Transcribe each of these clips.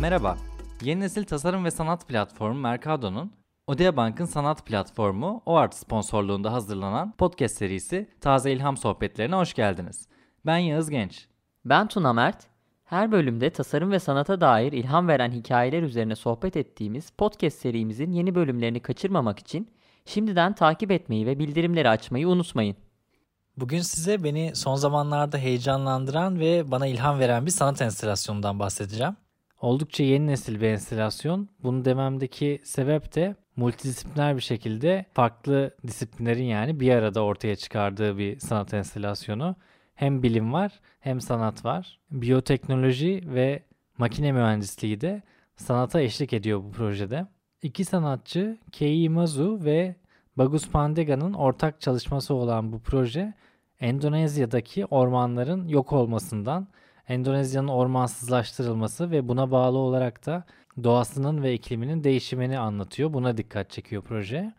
Merhaba, yeni nesil tasarım ve sanat platformu Mercado'nun Odea Bank'ın sanat platformu OART sponsorluğunda hazırlanan podcast serisi Taze İlham Sohbetlerine hoş geldiniz. Ben Yağız Genç. Ben Tuna Mert. Her bölümde tasarım ve sanata dair ilham veren hikayeler üzerine sohbet ettiğimiz podcast serimizin yeni bölümlerini kaçırmamak için şimdiden takip etmeyi ve bildirimleri açmayı unutmayın. Bugün size beni son zamanlarda heyecanlandıran ve bana ilham veren bir sanat enstalasyonundan bahsedeceğim. Oldukça yeni nesil bir enstalasyon. Bunu dememdeki sebep de multidisipliner bir şekilde farklı disiplinlerin yani bir arada ortaya çıkardığı bir sanat enstalasyonu. Hem bilim var hem sanat var. Biyoteknoloji ve makine mühendisliği de sanata eşlik ediyor bu projede. İki sanatçı Kei Mazu ve Bagus Pandega'nın ortak çalışması olan bu proje Endonezya'daki ormanların yok olmasından, Endonezya'nın ormansızlaştırılması ve buna bağlı olarak da doğasının ve ikliminin değişimini anlatıyor. Buna dikkat çekiyor proje.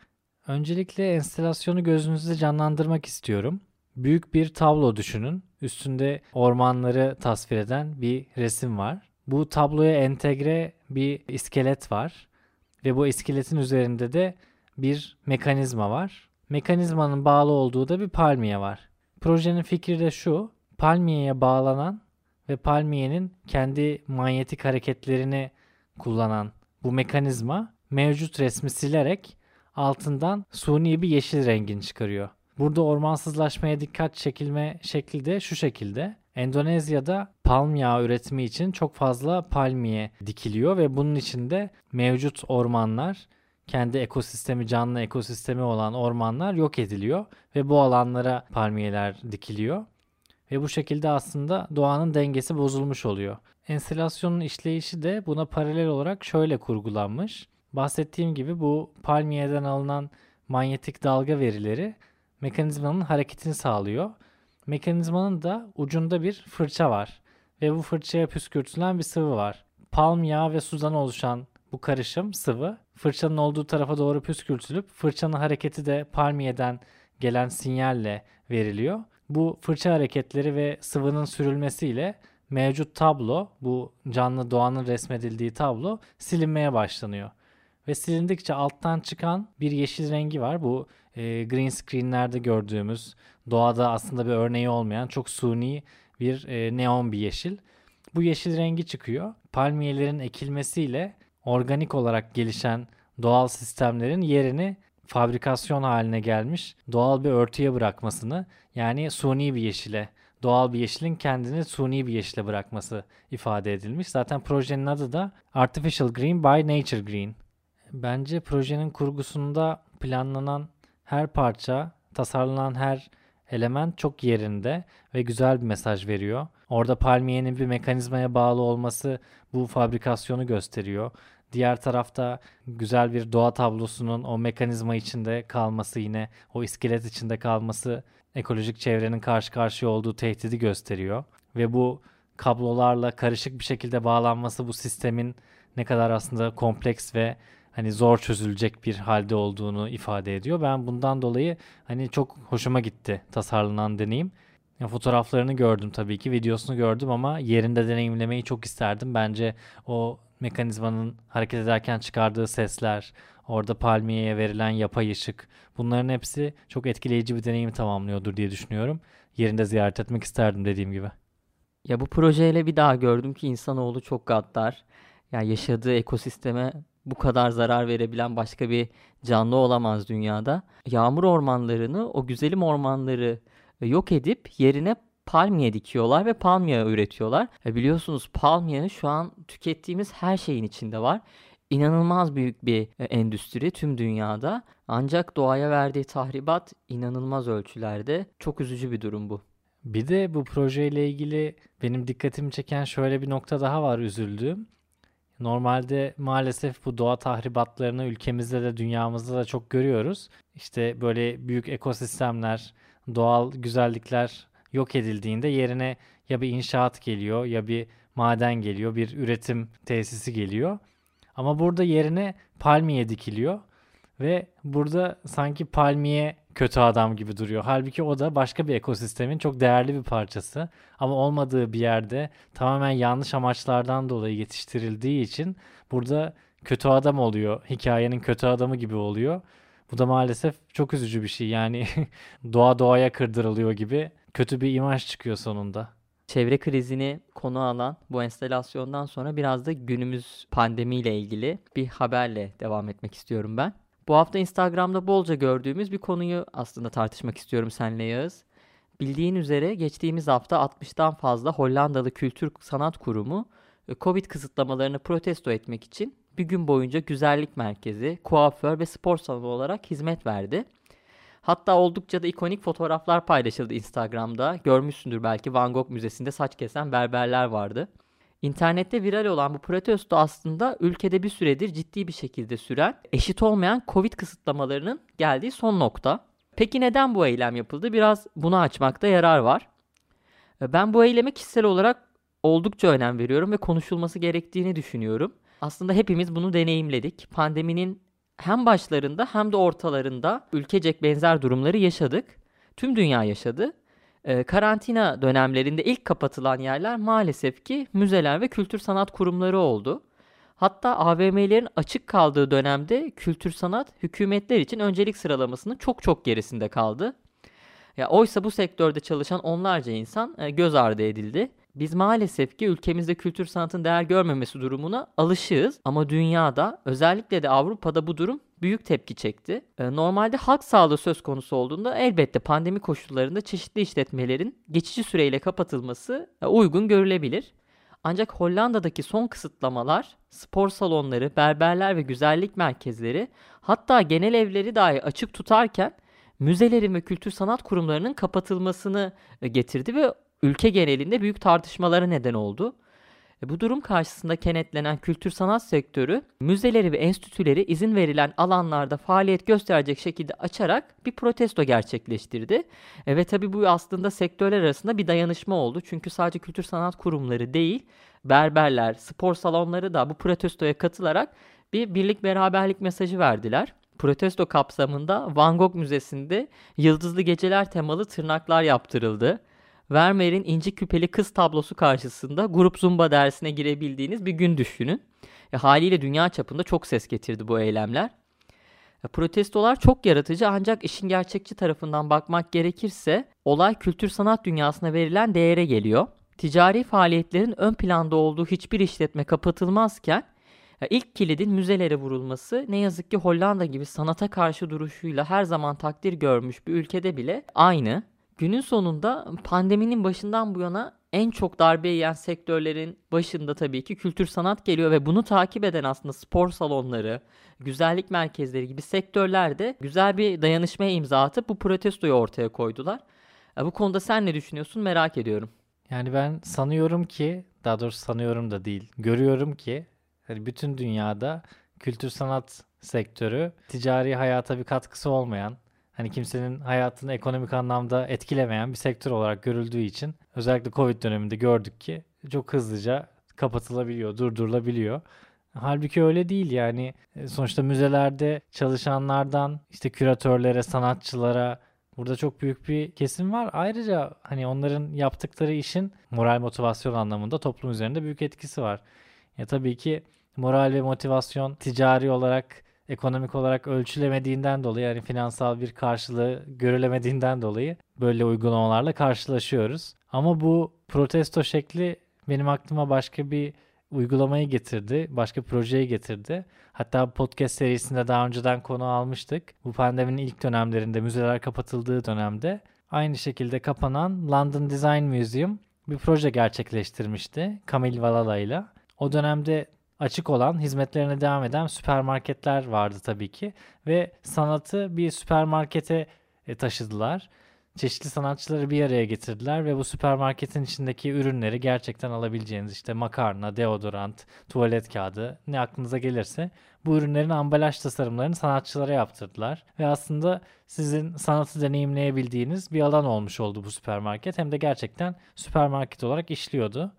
Öncelikle enstalasyonu gözünüzde canlandırmak istiyorum. Büyük bir tablo düşünün. Üstünde ormanları tasvir eden bir resim var. Bu tabloya entegre bir iskelet var ve bu iskeletin üzerinde de bir mekanizma var. Mekanizmanın bağlı olduğu da bir palmiye var. Projenin fikri de şu. Palmiyeye bağlanan ve palmiyenin kendi manyetik hareketlerini kullanan bu mekanizma mevcut resmi silerek altından suni bir yeşil rengini çıkarıyor. Burada ormansızlaşmaya dikkat çekilme şekli de şu şekilde. Endonezya'da palm yağı üretimi için çok fazla palmiye dikiliyor ve bunun içinde mevcut ormanlar kendi ekosistemi canlı ekosistemi olan ormanlar yok ediliyor ve bu alanlara palmiyeler dikiliyor. Ve bu şekilde aslında doğanın dengesi bozulmuş oluyor. Enstalasyonun işleyişi de buna paralel olarak şöyle kurgulanmış. Bahsettiğim gibi bu palmiyeden alınan manyetik dalga verileri mekanizmanın hareketini sağlıyor. Mekanizmanın da ucunda bir fırça var ve bu fırçaya püskürtülen bir sıvı var. Palm yağı ve sudan oluşan bu karışım sıvı fırçanın olduğu tarafa doğru püskürtülüp fırçanın hareketi de palmiyeden gelen sinyalle veriliyor. Bu fırça hareketleri ve sıvının sürülmesiyle mevcut tablo, bu canlı doğanın resmedildiği tablo silinmeye başlanıyor. Ve silindikçe alttan çıkan bir yeşil rengi var. Bu e, green screenlerde gördüğümüz doğada aslında bir örneği olmayan çok suni bir e, neon bir yeşil. Bu yeşil rengi çıkıyor. Palmiyelerin ekilmesiyle organik olarak gelişen doğal sistemlerin yerini fabrikasyon haline gelmiş doğal bir örtüye bırakmasını yani suni bir yeşile doğal bir yeşilin kendini suni bir yeşile bırakması ifade edilmiş. Zaten projenin adı da Artificial Green by Nature Green. Bence projenin kurgusunda planlanan her parça, tasarlanan her element çok yerinde ve güzel bir mesaj veriyor. Orada palmiyenin bir mekanizmaya bağlı olması bu fabrikasyonu gösteriyor. Diğer tarafta güzel bir doğa tablosunun o mekanizma içinde kalması yine o iskelet içinde kalması ekolojik çevrenin karşı karşıya olduğu tehdidi gösteriyor. Ve bu kablolarla karışık bir şekilde bağlanması bu sistemin ne kadar aslında kompleks ve hani zor çözülecek bir halde olduğunu ifade ediyor. Ben bundan dolayı hani çok hoşuma gitti tasarlanan deneyim. Ya fotoğraflarını gördüm tabii ki, videosunu gördüm ama yerinde deneyimlemeyi çok isterdim. Bence o mekanizmanın hareket ederken çıkardığı sesler, orada palmiyeye verilen yapay ışık bunların hepsi çok etkileyici bir deneyimi tamamlıyordur diye düşünüyorum. Yerinde ziyaret etmek isterdim dediğim gibi. Ya bu projeyle bir daha gördüm ki insanoğlu çok gaddar. Ya yaşadığı ekosisteme bu kadar zarar verebilen başka bir canlı olamaz dünyada. Yağmur ormanlarını, o güzelim ormanları yok edip yerine palmiye dikiyorlar ve palmiye üretiyorlar. E biliyorsunuz palmiye şu an tükettiğimiz her şeyin içinde var. İnanılmaz büyük bir e, endüstri tüm dünyada. Ancak doğaya verdiği tahribat inanılmaz ölçülerde. Çok üzücü bir durum bu. Bir de bu projeyle ilgili benim dikkatimi çeken şöyle bir nokta daha var üzüldüğüm. Normalde maalesef bu doğa tahribatlarını ülkemizde de dünyamızda da çok görüyoruz. İşte böyle büyük ekosistemler, doğal güzellikler yok edildiğinde yerine ya bir inşaat geliyor ya bir maden geliyor, bir üretim tesisi geliyor. Ama burada yerine palmiye dikiliyor ve burada sanki palmiye kötü adam gibi duruyor. Halbuki o da başka bir ekosistemin çok değerli bir parçası. Ama olmadığı bir yerde tamamen yanlış amaçlardan dolayı yetiştirildiği için burada kötü adam oluyor. Hikayenin kötü adamı gibi oluyor. Bu da maalesef çok üzücü bir şey. Yani doğa doğaya kırdırılıyor gibi kötü bir imaj çıkıyor sonunda. Çevre krizini konu alan bu enstalasyondan sonra biraz da günümüz pandemiyle ilgili bir haberle devam etmek istiyorum ben. Bu hafta Instagram'da bolca gördüğümüz bir konuyu aslında tartışmak istiyorum seninle Yağız. Bildiğin üzere geçtiğimiz hafta 60'tan fazla Hollandalı Kültür Sanat Kurumu e, Covid kısıtlamalarını protesto etmek için bir gün boyunca güzellik merkezi, kuaför ve spor salonu olarak hizmet verdi. Hatta oldukça da ikonik fotoğraflar paylaşıldı Instagram'da. Görmüşsündür belki Van Gogh Müzesi'nde saç kesen berberler vardı. İnternette viral olan bu protesto aslında ülkede bir süredir ciddi bir şekilde süren eşit olmayan Covid kısıtlamalarının geldiği son nokta. Peki neden bu eylem yapıldı? Biraz bunu açmakta yarar var. Ben bu eyleme kişisel olarak oldukça önem veriyorum ve konuşulması gerektiğini düşünüyorum. Aslında hepimiz bunu deneyimledik. Pandeminin hem başlarında hem de ortalarında ülkecek benzer durumları yaşadık. Tüm dünya yaşadı. Ee, karantina dönemlerinde ilk kapatılan yerler maalesef ki müzeler ve kültür sanat kurumları oldu. Hatta AVM'lerin açık kaldığı dönemde kültür sanat hükümetler için öncelik sıralamasının çok çok gerisinde kaldı. Ya oysa bu sektörde çalışan onlarca insan e, göz ardı edildi. Biz maalesef ki ülkemizde kültür sanatın değer görmemesi durumuna alışığız ama dünyada özellikle de Avrupa'da bu durum büyük tepki çekti. Ee, normalde halk sağlığı söz konusu olduğunda elbette pandemi koşullarında çeşitli işletmelerin geçici süreyle kapatılması e, uygun görülebilir. Ancak Hollanda'daki son kısıtlamalar spor salonları, berberler ve güzellik merkezleri hatta genel evleri dahi açık tutarken müzelerin ve kültür sanat kurumlarının kapatılmasını e, getirdi ve ülke genelinde büyük tartışmalara neden oldu. E, bu durum karşısında kenetlenen kültür sanat sektörü müzeleri ve enstitüleri izin verilen alanlarda faaliyet gösterecek şekilde açarak bir protesto gerçekleştirdi. E, ve tabi bu aslında sektörler arasında bir dayanışma oldu. Çünkü sadece kültür sanat kurumları değil, berberler, spor salonları da bu protestoya katılarak bir birlik beraberlik mesajı verdiler. Protesto kapsamında Van Gogh Müzesi'nde Yıldızlı Geceler temalı tırnaklar yaptırıldı. Vermeer'in inci küpeli kız tablosu karşısında grup zumba dersine girebildiğiniz bir gün düşünün. E, haliyle dünya çapında çok ses getirdi bu eylemler. E, protestolar çok yaratıcı ancak işin gerçekçi tarafından bakmak gerekirse olay kültür sanat dünyasına verilen değere geliyor. Ticari faaliyetlerin ön planda olduğu hiçbir işletme kapatılmazken e, ilk kilidin müzelere vurulması ne yazık ki Hollanda gibi sanata karşı duruşuyla her zaman takdir görmüş bir ülkede bile aynı. Günün sonunda pandeminin başından bu yana en çok darbe yiyen sektörlerin başında tabii ki kültür sanat geliyor ve bunu takip eden aslında spor salonları, güzellik merkezleri gibi sektörlerde güzel bir dayanışmaya imza atıp bu protestoyu ortaya koydular. Bu konuda sen ne düşünüyorsun merak ediyorum. Yani ben sanıyorum ki, daha doğrusu sanıyorum da değil, görüyorum ki hani bütün dünyada kültür sanat sektörü ticari hayata bir katkısı olmayan, hani kimsenin hayatını ekonomik anlamda etkilemeyen bir sektör olarak görüldüğü için özellikle Covid döneminde gördük ki çok hızlıca kapatılabiliyor, durdurulabiliyor. Halbuki öyle değil yani e, sonuçta müzelerde çalışanlardan işte küratörlere, sanatçılara burada çok büyük bir kesim var. Ayrıca hani onların yaptıkları işin moral motivasyon anlamında toplum üzerinde büyük etkisi var. Ya tabii ki moral ve motivasyon ticari olarak ekonomik olarak ölçülemediğinden dolayı yani finansal bir karşılığı görülemediğinden dolayı böyle uygulamalarla karşılaşıyoruz. Ama bu protesto şekli benim aklıma başka bir uygulamayı getirdi. Başka projeyi getirdi. Hatta podcast serisinde daha önceden konu almıştık. Bu pandeminin ilk dönemlerinde müzeler kapatıldığı dönemde aynı şekilde kapanan London Design Museum bir proje gerçekleştirmişti Camille Valala ile. O dönemde açık olan, hizmetlerine devam eden süpermarketler vardı tabii ki ve sanatı bir süpermarkete e, taşıdılar. Çeşitli sanatçıları bir araya getirdiler ve bu süpermarketin içindeki ürünleri gerçekten alabileceğiniz işte makarna, deodorant, tuvalet kağıdı ne aklınıza gelirse bu ürünlerin ambalaj tasarımlarını sanatçılara yaptırdılar. Ve aslında sizin sanatı deneyimleyebildiğiniz bir alan olmuş oldu bu süpermarket. Hem de gerçekten süpermarket olarak işliyordu.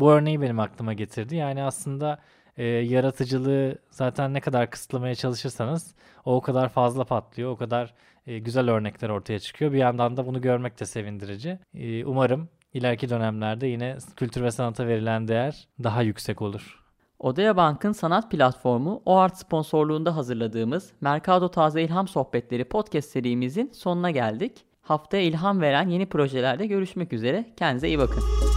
Bu örneği benim aklıma getirdi. Yani aslında e, yaratıcılığı zaten ne kadar kısıtlamaya çalışırsanız o kadar fazla patlıyor, o kadar e, güzel örnekler ortaya çıkıyor. Bir yandan da bunu görmek de sevindirici. E, umarım ileriki dönemlerde yine kültür ve sanata verilen değer daha yüksek olur. Odea Bank'ın sanat platformu OART sponsorluğunda hazırladığımız Mercado Taze İlham Sohbetleri podcast serimizin sonuna geldik. Haftaya ilham veren yeni projelerde görüşmek üzere. Kendinize iyi bakın.